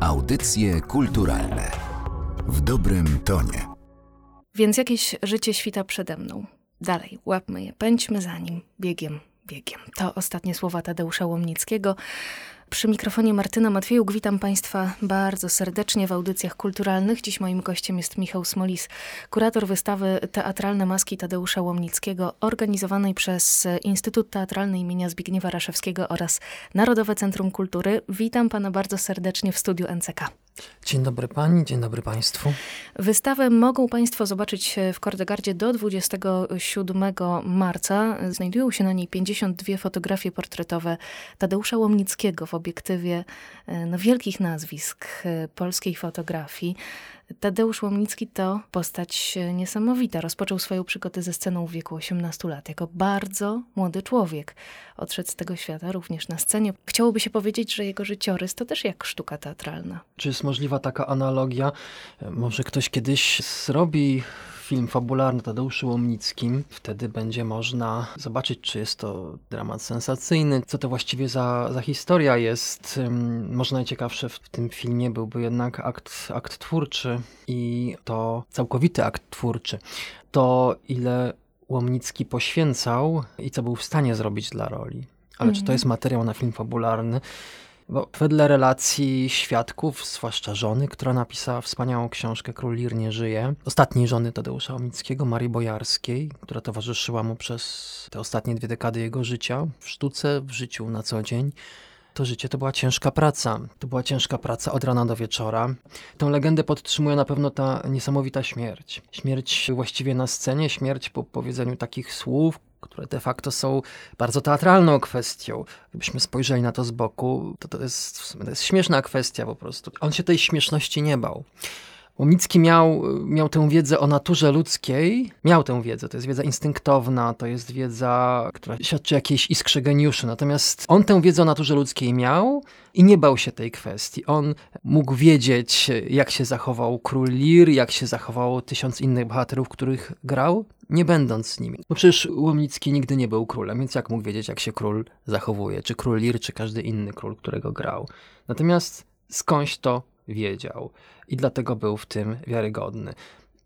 Audycje kulturalne w dobrym tonie. Więc jakieś życie świta przede mną. Dalej, łapmy je, pędźmy za nim, biegiem, biegiem. To ostatnie słowa Tadeusza Łomnickiego. Przy mikrofonie Martyna Matwiejuk witam Państwa bardzo serdecznie w audycjach kulturalnych. Dziś moim gościem jest Michał Smolis, kurator wystawy Teatralne Maski Tadeusza Łomnickiego, organizowanej przez Instytut Teatralny imienia Zbigniewa Raszewskiego oraz Narodowe Centrum Kultury. Witam Pana bardzo serdecznie w studiu NCK. Dzień dobry Pani, dzień dobry Państwu. Wystawę mogą Państwo zobaczyć w Kordegardzie do 27 marca. Znajdują się na niej 52 fotografie portretowe Tadeusza Łomnickiego w obiektywie e, no, wielkich nazwisk e, polskiej fotografii. Tadeusz Łomnicki to postać e, niesamowita. Rozpoczął swoją przygodę ze sceną w wieku 18 lat. Jako bardzo młody człowiek odszedł z tego świata również na scenie. Chciałoby się powiedzieć, że jego życiorys to też jak sztuka teatralna. Czy jest możliwa taka analogia? Może ktoś kiedyś zrobi film fabularny Tadeuszu Łomnickim. Wtedy będzie można zobaczyć, czy jest to dramat sensacyjny, co to właściwie za, za historia jest. Może najciekawsze w tym filmie byłby jednak akt, akt twórczy i to całkowity akt twórczy. To, ile Łomnicki poświęcał i co był w stanie zrobić dla roli. Ale mm. czy to mhm. jest materiał na film fabularny? Bo wedle relacji świadków, zwłaszcza żony, która napisała wspaniałą książkę Król Lir nie żyje, ostatniej żony Tadeusza Omickiego, Marii Bojarskiej, która towarzyszyła mu przez te ostatnie dwie dekady jego życia, w sztuce, w życiu na co dzień, to życie to była ciężka praca. To była ciężka praca od rana do wieczora. Tą legendę podtrzymuje na pewno ta niesamowita śmierć. Śmierć właściwie na scenie, śmierć po powiedzeniu takich słów, które de facto są bardzo teatralną kwestią. Gdybyśmy spojrzeli na to z boku, to to jest, to jest śmieszna kwestia po prostu. On się tej śmieszności nie bał. Łomicki miał, miał tę wiedzę o naturze ludzkiej, miał tę wiedzę, to jest wiedza instynktowna, to jest wiedza, która świadczy jakiejś iskrze geniuszu, natomiast on tę wiedzę o naturze ludzkiej miał i nie bał się tej kwestii. On mógł wiedzieć, jak się zachował król Lir, jak się zachowało tysiąc innych bohaterów, których grał, nie będąc nimi. Bo przecież Łomnicki nigdy nie był królem, więc jak mógł wiedzieć, jak się król zachowuje, czy król Lir, czy każdy inny król, którego grał. Natomiast skądś to wiedział i dlatego był w tym wiarygodny.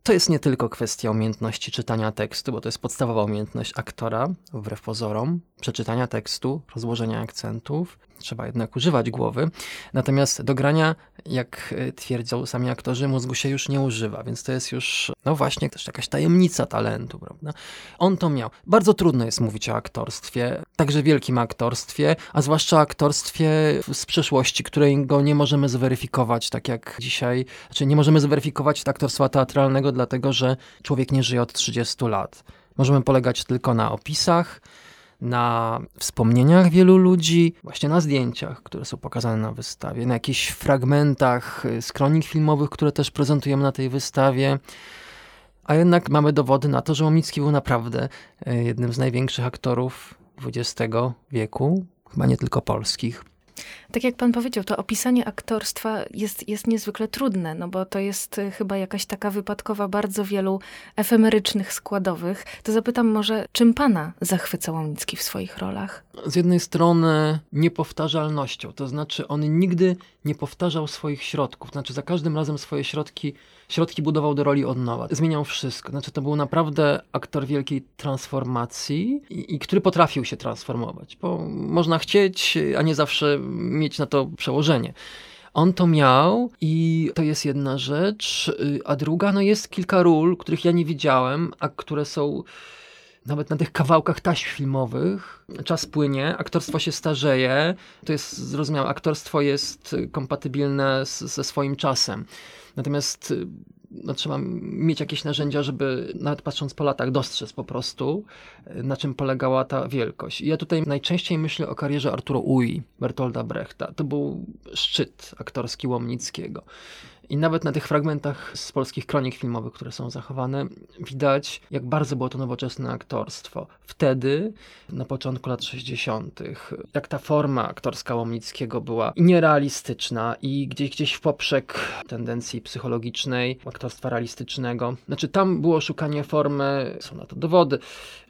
To jest nie tylko kwestia umiejętności czytania tekstu, bo to jest podstawowa umiejętność aktora, wbrew pozorom, przeczytania tekstu, rozłożenia akcentów. Trzeba jednak używać głowy. Natomiast do grania, jak twierdzą sami aktorzy, mózgu się już nie używa, więc to jest już, no właśnie, też jakaś tajemnica talentu, prawda? On to miał. Bardzo trudno jest mówić o aktorstwie, także wielkim aktorstwie, a zwłaszcza aktorstwie z przeszłości, której go nie możemy zweryfikować, tak jak dzisiaj, znaczy nie możemy zweryfikować aktorstwa teatralnego, dlatego że człowiek nie żyje od 30 lat. Możemy polegać tylko na opisach, na wspomnieniach wielu ludzi, właśnie na zdjęciach, które są pokazane na wystawie, na jakichś fragmentach z kronik filmowych, które też prezentujemy na tej wystawie. A jednak mamy dowody na to, że Łomicki był naprawdę e, jednym z największych aktorów XX wieku, chyba nie tylko polskich. Tak jak pan powiedział, to opisanie aktorstwa jest, jest niezwykle trudne, no bo to jest y, chyba jakaś taka wypadkowa bardzo wielu efemerycznych składowych. To zapytam może, czym pana zachwyca Łomnicki w swoich rolach? Z jednej strony niepowtarzalnością, to znaczy on nigdy nie powtarzał swoich środków, znaczy za każdym razem swoje środki środki budował do roli od nowa. Zmieniał wszystko. Znaczy, to był naprawdę aktor wielkiej transformacji i, i, który potrafił się transformować, bo można chcieć, a nie zawsze mieć na to przełożenie. On to miał i to jest jedna rzecz, a druga, no jest kilka ról, których ja nie widziałem, a które są nawet na tych kawałkach taśm filmowych. Czas płynie, aktorstwo się starzeje. To jest zrozumiałe, aktorstwo jest kompatybilne z, ze swoim czasem. Natomiast y, no, trzeba mieć jakieś narzędzia, żeby nawet patrząc po latach dostrzec po prostu, y, na czym polegała ta wielkość. I ja tutaj najczęściej myślę o karierze Arturo Ui, Bertolda Brechta. To był szczyt aktorski Łomnickiego. I nawet na tych fragmentach z polskich kronik filmowych, które są zachowane, widać, jak bardzo było to nowoczesne aktorstwo. Wtedy, na początku lat 60., jak ta forma aktorska Łomnickiego była nierealistyczna, i gdzieś, gdzieś w poprzek tendencji psychologicznej, aktorstwa realistycznego. Znaczy, tam było szukanie formy, są na to dowody.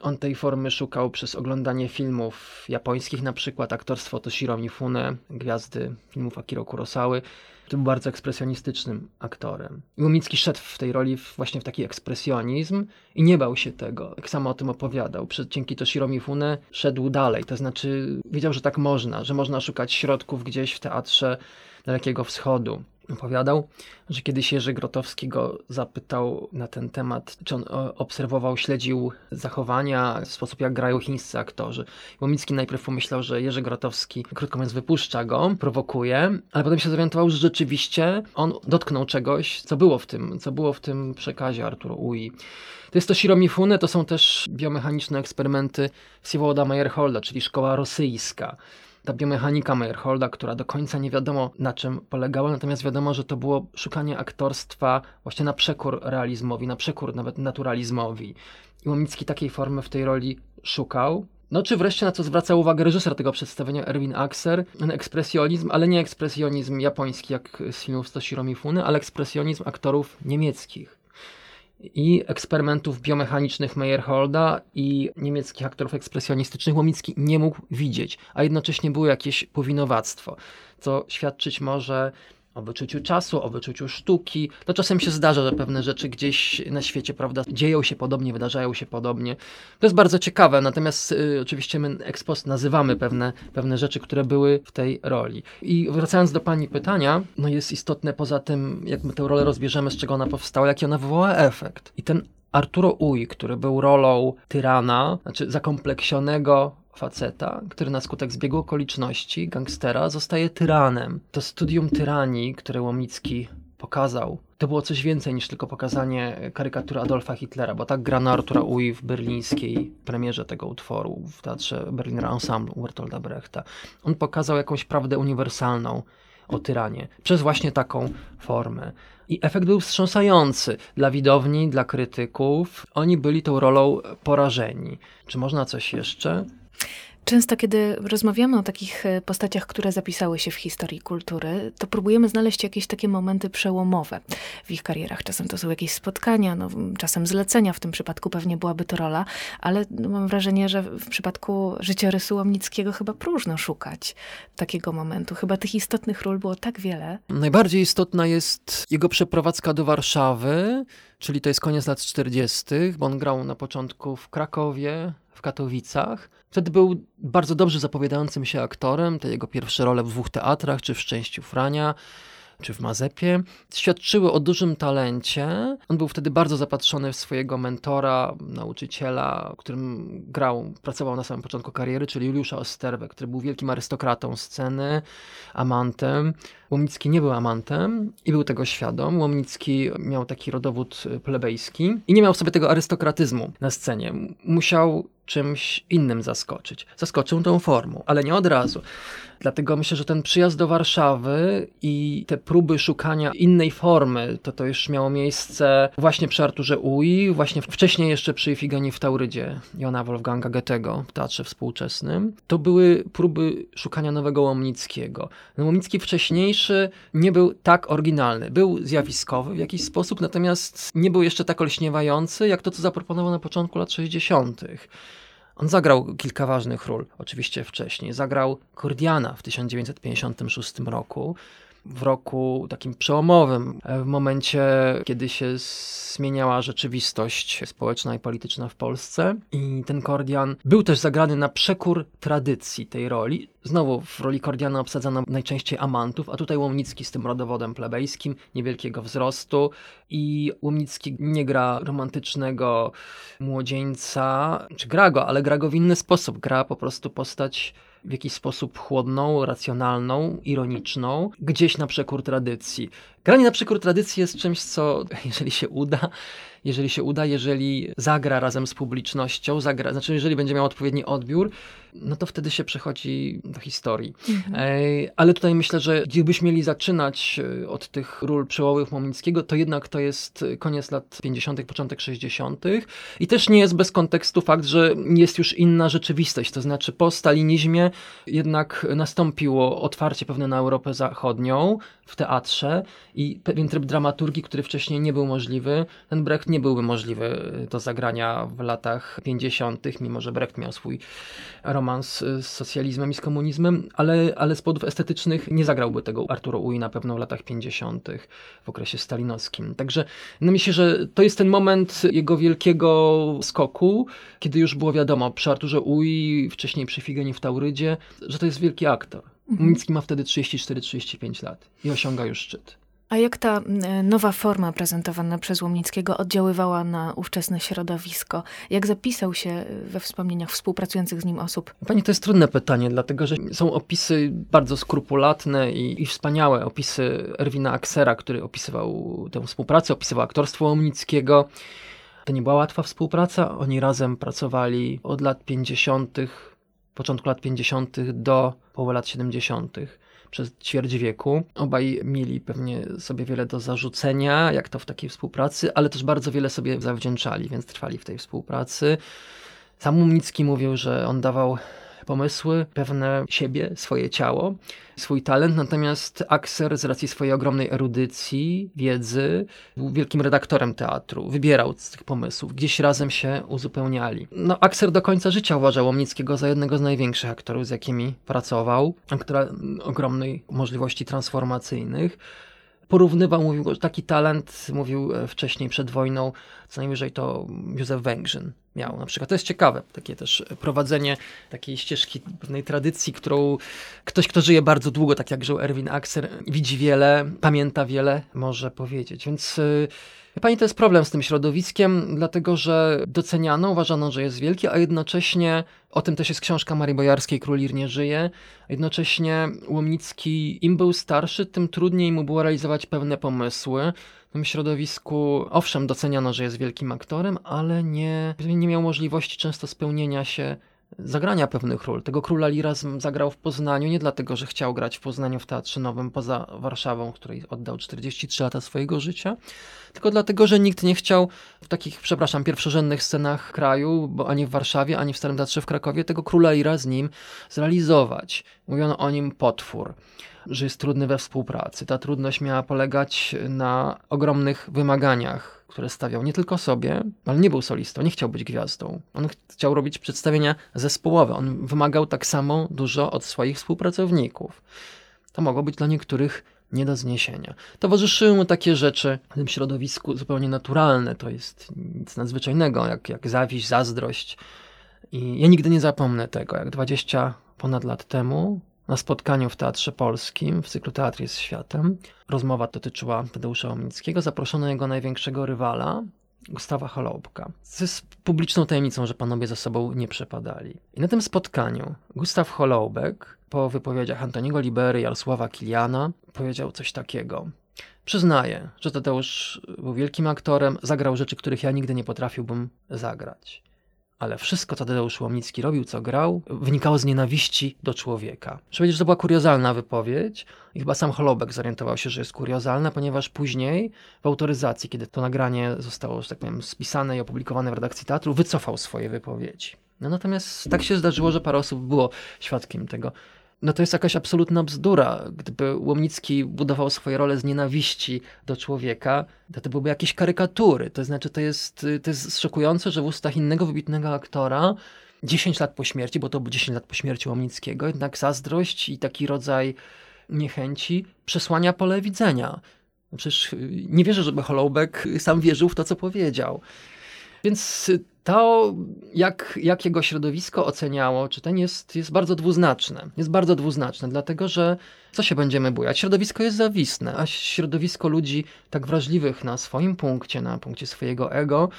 On tej formy szukał przez oglądanie filmów japońskich, na przykład aktorstwo Toshiro Mifune, gwiazdy filmów Akiro Kurosawy był bardzo ekspresjonistycznym aktorem. I Łomicki szedł w tej roli właśnie w taki ekspresjonizm i nie bał się tego. Jak sam o tym opowiadał. Przed, dzięki Toshiro Mifune szedł dalej, to znaczy wiedział, że tak można, że można szukać środków gdzieś w teatrze Dalekiego Wschodu opowiadał, że kiedyś Jerzy Grotowski go zapytał na ten temat, czy on e, obserwował, śledził zachowania, sposób jak grają chińscy aktorzy. Łomicki najpierw pomyślał, że Jerzy Grotowski, krótko mówiąc, wypuszcza go, prowokuje, ale potem się zorientował, że rzeczywiście on dotknął czegoś, co było w tym, co było w tym przekazie Arturo Ui. To jest to Shiromifune, to są też biomechaniczne eksperymenty Siewoda Meyerholda, czyli szkoła rosyjska ta biomechanika Meyerholda, która do końca nie wiadomo na czym polegała, natomiast wiadomo, że to było szukanie aktorstwa właśnie na przekór realizmowi, na przekór nawet naturalizmowi. I Łomicki takiej formy w tej roli szukał. No czy wreszcie na co zwraca uwagę reżyser tego przedstawienia, Erwin Axer, ekspresjonizm, ale nie ekspresjonizm japoński jak z filmów Toshiro Mifune, ale ekspresjonizm aktorów niemieckich i eksperymentów biomechanicznych Meyerholda i niemieckich aktorów ekspresjonistycznych Łomicki nie mógł widzieć, a jednocześnie było jakieś powinowactwo, co świadczyć może o wyczuciu czasu, o wyczuciu sztuki. To czasem się zdarza, że pewne rzeczy gdzieś na świecie, prawda, dzieją się podobnie, wydarzają się podobnie. To jest bardzo ciekawe, natomiast y, oczywiście my ex post nazywamy pewne, pewne rzeczy, które były w tej roli. I wracając do pani pytania, no jest istotne poza tym, jak my tę rolę rozbierzemy, z czego ona powstała, jaki ona wywołała efekt. I ten Arturo Ui, który był rolą tyrana, znaczy zakompleksionego faceta, który na skutek zbiegu okoliczności, gangstera, zostaje tyranem. To studium tyranii, które Łomicki pokazał, to było coś więcej niż tylko pokazanie karykatury Adolfa Hitlera, bo tak grano Artura Ui w berlińskiej premierze tego utworu w teatrze Berliner Ensemble Bertolda Brechta. On pokazał jakąś prawdę uniwersalną o tyranie przez właśnie taką formę. I efekt był wstrząsający dla widowni, dla krytyków. Oni byli tą rolą porażeni. Czy można coś jeszcze? Często, kiedy rozmawiamy o takich e, postaciach, które zapisały się w historii kultury, to próbujemy znaleźć jakieś takie momenty przełomowe w ich karierach. Czasem to są jakieś spotkania, no, czasem zlecenia, w tym przypadku pewnie byłaby to rola, ale no, mam wrażenie, że w przypadku życiorysu Łomnickiego chyba próżno szukać takiego momentu. Chyba tych istotnych ról było tak wiele. Najbardziej istotna jest jego przeprowadzka do Warszawy, czyli to jest koniec lat 40., bo on grał na początku w Krakowie, w Katowicach. Wtedy był bardzo dobrze zapowiadającym się aktorem. Te jego pierwsze role w dwóch teatrach, czy w Szczęściu Frania, czy w Mazepie, świadczyły o dużym talencie. On był wtedy bardzo zapatrzony w swojego mentora, nauczyciela, którym grał, pracował na samym początku kariery, czyli Juliusza Osterwę, który był wielkim arystokratą sceny, amantem. Łomnicki nie był amantem i był tego świadom. Łomnicki miał taki rodowód plebejski i nie miał w sobie tego arystokratyzmu na scenie. Musiał czymś innym zaskoczyć. Zaskoczył tą formą, ale nie od razu. Dlatego myślę, że ten przyjazd do Warszawy i te próby szukania innej formy, to to już miało miejsce właśnie przy Arturze Ui, właśnie wcześniej jeszcze przy Figanii w Taurydzie Jona Wolfganga Goethego w Teatrze Współczesnym. To były próby szukania nowego Łomnickiego. Łomnicki wcześniejszy nie był tak oryginalny. Był zjawiskowy w jakiś sposób, natomiast nie był jeszcze tak olśniewający, jak to, co zaproponował na początku lat 60. On zagrał kilka ważnych ról, oczywiście wcześniej. Zagrał Kordiana w 1956 roku, w roku takim przełomowym, e, w momencie, kiedy się zmieniała rzeczywistość społeczna i polityczna w Polsce. I ten Kordian był też zagrany na przekór tradycji tej roli. Znowu w roli Kordiana obsadzano najczęściej amantów, a tutaj Łomnicki z tym rodowodem plebejskim, niewielkiego wzrostu. I Łomnicki nie gra romantycznego młodzieńca, czy gra go, ale gra go w inny sposób. Gra po prostu postać w jakiś sposób chłodną, racjonalną, ironiczną, gdzieś na przekór tradycji. Granie na przekór tradycji jest czymś, co jeżeli się uda, jeżeli się uda, jeżeli zagra razem z publicznością, zagra, znaczy jeżeli będzie miał odpowiedni odbiór, no to wtedy się przechodzi do historii. Mhm. Ale tutaj myślę, że gdybyśmy mieli zaczynać e, od tych ról przełomowych Momickiego, to jednak to jest koniec lat 50., początek 60. I też nie jest bez kontekstu fakt, że jest już inna rzeczywistość, to znaczy po stalinizmie jednak nastąpiło otwarcie pewne na Europę Zachodnią w teatrze i pewien tryb dramaturgii, który wcześniej nie był możliwy. Ten Brecht nie nie byłby możliwy do zagrania w latach 50., mimo że Brecht miał swój romans z socjalizmem i z komunizmem, ale, ale z powodów estetycznych nie zagrałby tego Arturo Ui na pewno w latach 50., w okresie stalinowskim. Także no myślę, że to jest ten moment jego wielkiego skoku, kiedy już było wiadomo przy Arturze Ui, wcześniej przy Figenie w Taurydzie, że to jest wielki aktor. Mhm. ma wtedy 34-35 lat i osiąga już szczyt. A jak ta e, nowa forma prezentowana przez Łomnickiego oddziaływała na ówczesne środowisko? Jak zapisał się we wspomnieniach współpracujących z nim osób? Pani, to jest trudne pytanie, dlatego że są opisy bardzo skrupulatne i, i wspaniałe. Opisy Erwina Aksera, który opisywał tę współpracę, opisywał aktorstwo Łomnickiego. To nie była łatwa współpraca. Oni razem pracowali od lat 50., początku lat 50. do połowy lat 70 przez ćwierć wieku. Obaj mieli pewnie sobie wiele do zarzucenia, jak to w takiej współpracy, ale też bardzo wiele sobie zawdzięczali, więc trwali w tej współpracy. Sam Mumnicki mówił, że on dawał pomysły, pewne siebie, swoje ciało, swój talent, natomiast Akser z racji swojej ogromnej erudycji, wiedzy, był wielkim redaktorem teatru, wybierał z tych pomysłów, gdzieś razem się uzupełniali. No, Akser do końca życia uważał Łomnickiego za jednego z największych aktorów, z jakimi pracował, aktora ogromnej możliwości transformacyjnych porównywał, mówił, że taki talent, mówił e, wcześniej przed wojną, co najwyżej to Józef Węgrzyn miał na przykład. To jest ciekawe, takie też prowadzenie takiej ścieżki pewnej tradycji, którą ktoś, kto żyje bardzo długo, tak jak żył Erwin Akser, widzi wiele, pamięta wiele, może powiedzieć. Więc e, Pani, to jest problem z tym środowiskiem, dlatego że doceniano, uważano, że jest wielki, a jednocześnie, o tym też jest książka Marii Bojarskiej, Król nie żyje, jednocześnie Łomnicki, im był starszy, tym trudniej mu było realizować pewne pomysły. W tym środowisku, owszem, doceniano, że jest wielkim aktorem, ale nie, nie miał możliwości często spełnienia się zagrania pewnych ról. Tego króla Lira zagrał w Poznaniu nie dlatego, że chciał grać w Poznaniu w Teatrze Nowym poza Warszawą, której oddał 43 lata swojego życia, tylko dlatego, że nikt nie chciał w takich, przepraszam, pierwszorzędnych scenach kraju, bo ani w Warszawie, ani w Starym Teatrze w Krakowie, tego króla Lira z nim zrealizować. Mówiono o nim potwór że jest trudny we współpracy. Ta trudność miała polegać na ogromnych wymaganiach które stawiał nie tylko sobie, ale nie był solistą, nie chciał być gwiazdą. On chciał robić przedstawienia zespołowe. On wymagał tak samo dużo od swoich współpracowników. To mogło być dla niektórych nie do zniesienia. Towarzyszyły mu takie rzeczy w tym środowisku zupełnie naturalne. To jest nic nadzwyczajnego, jak, jak zawiść, zazdrość. I ja nigdy nie zapomnę tego, jak 20 ponad lat temu spotkaniu w Teatrze Polskim w cyklu Teatr jest światem. Rozmowa dotyczyła Tadeusza Omnickiego. Zaproszono jego największego rywala, Gustawa Holoubka. To jest publiczną tajemnicą, że panowie ze sobą nie przepadali. I na tym spotkaniu Gustaw Holoubek po wypowiedziach Antoniego Libery, Jarosława Kiliana powiedział coś takiego. Przyznaję, że Tadeusz był wielkim aktorem, zagrał rzeczy, których ja nigdy nie potrafiłbym zagrać ale wszystko, co Tadeusz Łomnicki robił, co grał, wynikało z nienawiści do człowieka. Muszę powiedzieć, że to była kuriozalna wypowiedź i chyba sam Holobek zorientował się, że jest kuriozalna, ponieważ później w autoryzacji, kiedy to nagranie zostało, że tak powiem, spisane i opublikowane w redakcji teatru, wycofał swoje wypowiedzi. No natomiast tak się zdarzyło, że parę osób było świadkiem tego no to jest jakaś absolutna bzdura. Gdyby Łomnicki budował swoje role z nienawiści do człowieka, to, to byłyby jakieś karykatury. To znaczy, to jest, to jest szokujące, że w ustach innego wybitnego aktora 10 lat po śmierci, bo to było 10 lat po śmierci Łomnickiego, jednak zazdrość i taki rodzaj niechęci przesłania pole widzenia. Przecież nie wierzę, żeby Holoubek sam wierzył w to, co powiedział. Więc to, jak, jak jego środowisko oceniało czy ten jest, jest bardzo dwuznaczne. Jest bardzo dwuznaczne, dlatego że co się będziemy bujać? Środowisko jest zawistne, a środowisko ludzi tak wrażliwych na swoim punkcie, na punkcie swojego ego,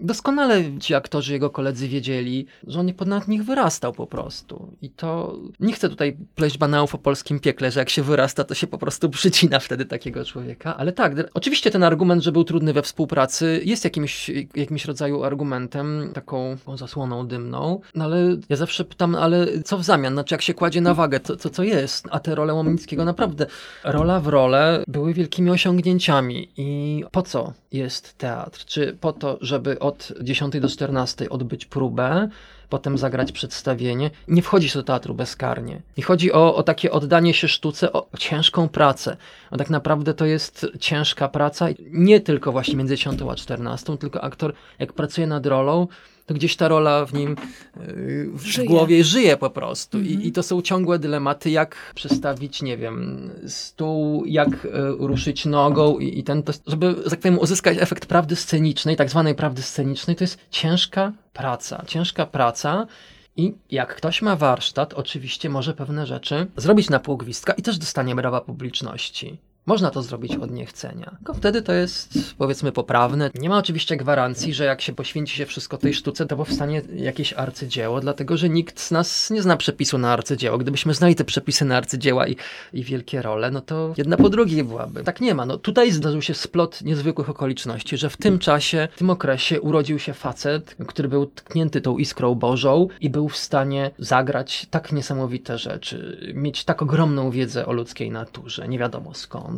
Doskonale ci aktorzy, jego koledzy wiedzieli, że on ponad nich wyrastał po prostu. I to nie chcę tutaj pleść banałów o polskim piekle, że jak się wyrasta, to się po prostu przycina wtedy takiego człowieka. Ale tak, oczywiście ten argument, że był trudny we współpracy, jest jakimś, jakimś rodzaju argumentem, taką zasłoną dymną. No ale ja zawsze pytam, ale co w zamian? Znaczy, jak się kładzie na wagę, to co to, jest? A te role Łomnickiego naprawdę, rola w rolę były wielkimi osiągnięciami. I po co jest teatr? Czy po to, żeby od 10 do 14 odbyć próbę, potem zagrać przedstawienie. Nie wchodzi się do teatru bezkarnie. I chodzi o, o takie oddanie się sztuce, o ciężką pracę. A tak naprawdę to jest ciężka praca, nie tylko właśnie między 10 a 14, tylko aktor jak pracuje nad rolą, to gdzieś ta rola w nim yy, w żyje. głowie żyje po prostu. Mhm. I, I, to są ciągłe dylematy, jak przestawić, nie wiem, stół, jak y, ruszyć nogą i, i ten, to, żeby, tak powiem, uzyskać efekt prawdy scenicznej, tak zwanej prawdy scenicznej, to jest ciężka praca. Ciężka praca. I jak ktoś ma warsztat, oczywiście może pewne rzeczy zrobić na pół gwizdka i też dostanie brawa publiczności. Można to zrobić od niechcenia. Tylko wtedy to jest, powiedzmy, poprawne. Nie ma oczywiście gwarancji, że jak się poświęci się wszystko tej sztuce, to powstanie jakieś arcydzieło, dlatego że nikt z nas nie zna przepisu na arcydzieło. Gdybyśmy znali te przepisy na arcydzieła i, i wielkie role, no to jedna po drugiej byłaby. Tak nie ma. No tutaj zdarzył się splot niezwykłych okoliczności, że w tym czasie, w tym okresie urodził się facet, który był tknięty tą iskrą Bożą i był w stanie zagrać tak niesamowite rzeczy, mieć tak ogromną wiedzę o ludzkiej naturze, nie wiadomo skąd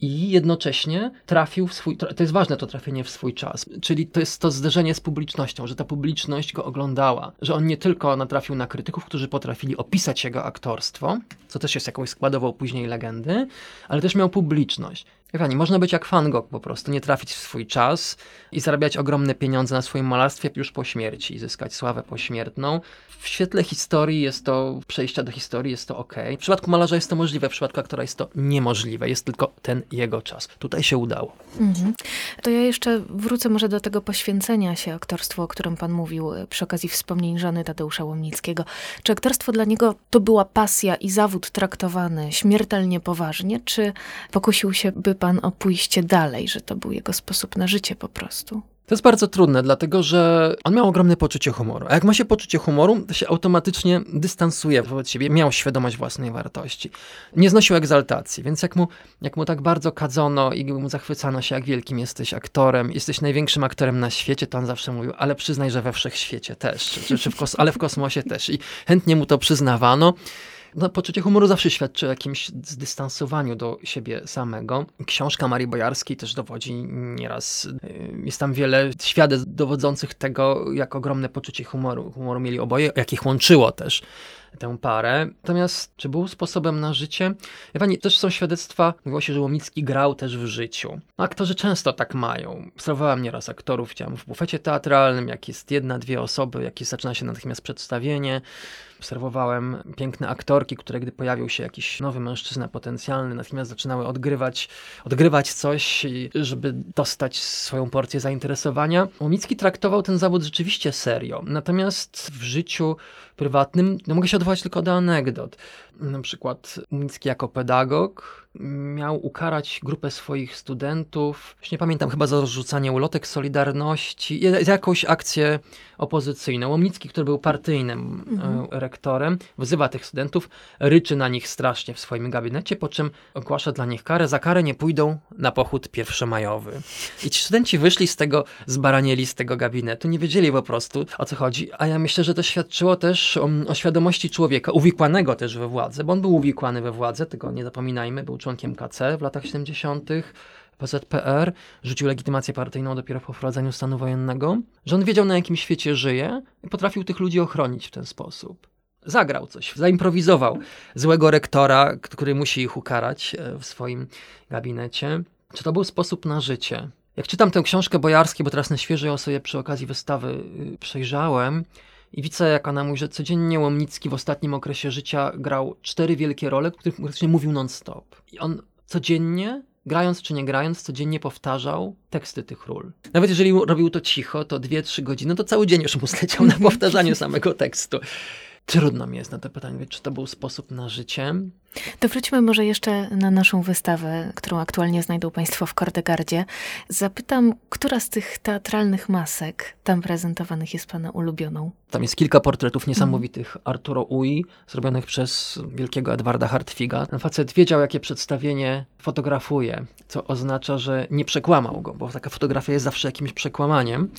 i jednocześnie trafił w swój, to jest ważne to trafienie w swój czas, czyli to jest to zderzenie z publicznością, że ta publiczność go oglądała, że on nie tylko natrafił na krytyków, którzy potrafili opisać jego aktorstwo, co też jest jakąś składową później legendy, ale też miał publiczność. Pani, można być jak Van Gogh po prostu, nie trafić w swój czas i zarabiać ogromne pieniądze na swoim malarstwie już po śmierci, zyskać sławę pośmiertną. W świetle historii jest to, przejścia do historii jest to ok. W przypadku malarza jest to możliwe, w przypadku aktora jest to niemożliwe. Jest tylko ten jego czas. Tutaj się udało. Mhm. To ja jeszcze wrócę może do tego poświęcenia się aktorstwu, o którym pan mówił przy okazji wspomnień żony Tadeusza Łomnickiego. Czy aktorstwo dla niego to była pasja i zawód traktowany śmiertelnie poważnie, czy pokusił się, by pan o pójście dalej, że to był jego sposób na życie po prostu? To jest bardzo trudne, dlatego że on miał ogromne poczucie humoru. A jak ma się poczucie humoru, to się automatycznie dystansuje wobec siebie, miał świadomość własnej wartości. Nie znosił egzaltacji, więc jak mu, jak mu tak bardzo kadzono i mu zachwycano się, jak wielkim jesteś aktorem, jesteś największym aktorem na świecie, to on zawsze mówił, ale przyznaj, że we wszechświecie też, czy, czy w ale w kosmosie też. I chętnie mu to przyznawano. No, poczucie humoru zawsze świadczy o jakimś zdystansowaniu do siebie samego. Książka Marii Bojarskiej też dowodzi nieraz. Y, jest tam wiele świadectw dowodzących tego, jak ogromne poczucie humoru, humoru mieli oboje, jak ich łączyło też tę parę. Natomiast czy był sposobem na życie? Ja pani, też są świadectwa, mówiło się, że Łomicki grał też w życiu. No, aktorzy często tak mają. Obserwowałem nieraz aktorów, widziałem w bufecie teatralnym, jak jest jedna, dwie osoby, jak jest, zaczyna się natychmiast przedstawienie. Obserwowałem piękne aktorki, które gdy pojawił się jakiś nowy mężczyzna potencjalny, natychmiast zaczynały odgrywać, odgrywać coś, żeby dostać swoją porcję zainteresowania. Łomicki traktował ten zawód rzeczywiście serio. Natomiast w życiu prywatnym no mogę się odwołać tylko do anegdot. Na przykład Łomicki jako pedagog miał ukarać grupę swoich studentów, już nie pamiętam, chyba za rozrzucanie ulotek Solidarności, jakąś akcję opozycyjną. Łomnicki, który był partyjnym mhm. E, rektorem, wzywa tych studentów, ryczy na nich strasznie w swoim gabinecie, po czym ogłasza dla nich karę. Za karę nie pójdą na pochód pierwszomajowy. I ci studenci wyszli z tego, zbaranieli z tego gabinetu, nie wiedzieli po prostu o co chodzi. A ja myślę, że to świadczyło też o, o świadomości człowieka, uwikłanego też we władzę, bo on był uwikłany we władzę, tego nie zapominajmy, był członkiem KC w latach 70. PZPR, rzucił legitymację partyjną dopiero po wprowadzeniu stanu wojennego, że on wiedział na jakim świecie żyje i potrafił tych ludzi ochronić w ten sposób. Zagrał coś, zaimprowizował złego rektora, który musi ich ukarać e, w swoim gabinecie. Czy to był sposób na życie? Jak czytam tę książkę Bojarskiej, bo teraz na świeżo ją sobie przy okazji wystawy y, przejrzałem, i widzę, jak ona mówi, że codziennie Łomnicki w ostatnim okresie życia grał cztery wielkie role, których praktycznie mówił non-stop. I on codziennie, grając czy nie grając, codziennie powtarzał teksty tych ról. Nawet jeżeli robił to cicho, to dwie, trzy godziny, to cały dzień już mu zleciał na powtarzaniu samego tekstu. Trudno mi jest na to pytanie, czy to był sposób na życie. To wróćmy może jeszcze na naszą wystawę, którą aktualnie znajdą Państwo w Kordegardzie. Zapytam, która z tych teatralnych masek tam prezentowanych jest Pana ulubioną? Tam jest kilka portretów niesamowitych mm. Arturo Ui, zrobionych przez wielkiego Edwarda Hartwiga. Ten facet wiedział, jakie przedstawienie fotografuje, co oznacza, że nie przekłamał go, bo taka fotografia jest zawsze jakimś przekłamaniem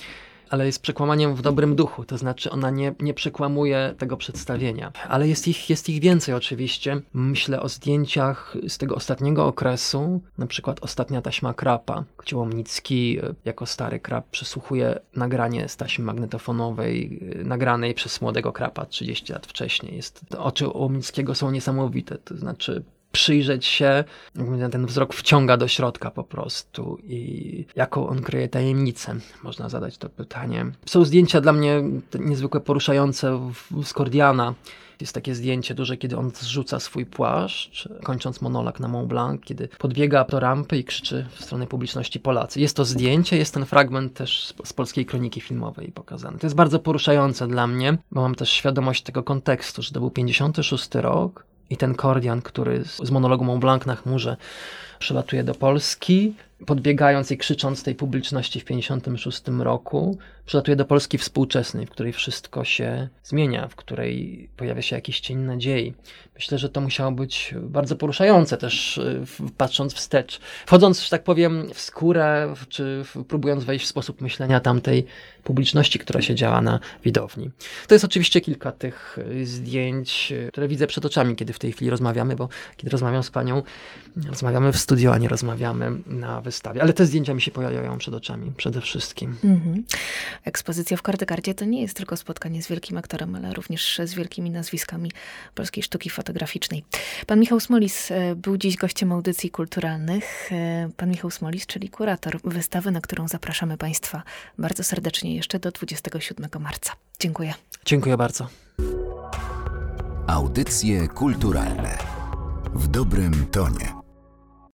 ale jest przekłamaniem w dobrym duchu, to znaczy ona nie, nie przekłamuje tego przedstawienia. Ale jest ich, jest ich więcej oczywiście. Myślę o zdjęciach z tego ostatniego okresu, na przykład ostatnia taśma Krapa, gdzie Łomnicki e, jako stary Krap przesłuchuje nagranie z taśmy magnetofonowej, e, nagranej przez młodego Krapa 30 lat wcześniej. Jest, oczy Łomnickiego są niesamowite, to znaczy przyjrzeć się, ten wzrok wciąga do środka po prostu i jaką on kryje tajemnicę, można zadać to pytanie. Są zdjęcia dla mnie niezwykle poruszające z Kordiana, jest takie zdjęcie duże, kiedy on zrzuca swój płaszcz, kończąc monolog na Mont Blanc, kiedy podbiega do rampy i krzyczy w stronę publiczności Polacy. Jest to zdjęcie, jest ten fragment też z polskiej kroniki filmowej pokazany. To jest bardzo poruszające dla mnie, bo mam też świadomość tego kontekstu, że to był 56 rok, i ten Kordian, który z monologu Mont Blanc na chmurze przylatuje do Polski, podbiegając i krzycząc tej publiczności w 56 roku, przylatuje do Polski współczesnej, w której wszystko się zmienia, w której pojawia się jakiś cień nadziei. Myślę, że to musiało być bardzo poruszające też y, patrząc wstecz. Wchodząc, że tak powiem, w skórę, czy próbując wejść w sposób myślenia tamtej publiczności, która siedziała na widowni. To jest oczywiście kilka tych y, zdjęć, y, które widzę przed oczami, kiedy w tej chwili rozmawiamy, bo kiedy rozmawiam z panią, rozmawiamy w studio, a nie rozmawiamy na wystawie. Ale te zdjęcia mi się pojawiają przed oczami przede wszystkim. Mhm. Ekspozycja w Kordegardzie to nie jest tylko spotkanie z wielkim aktorem, ale również z wielkimi nazwiskami polskiej sztuki fotograficznej. Pan Michał Smolis e, był dziś gościem audycji kulturalnych. E, pan Michał Smolis, czyli kurator wystawy, na którą zapraszamy Państwa bardzo serdecznie jeszcze do 27 marca. Dziękuję. Dziękuję bardzo. Audycje kulturalne w dobrym tonie.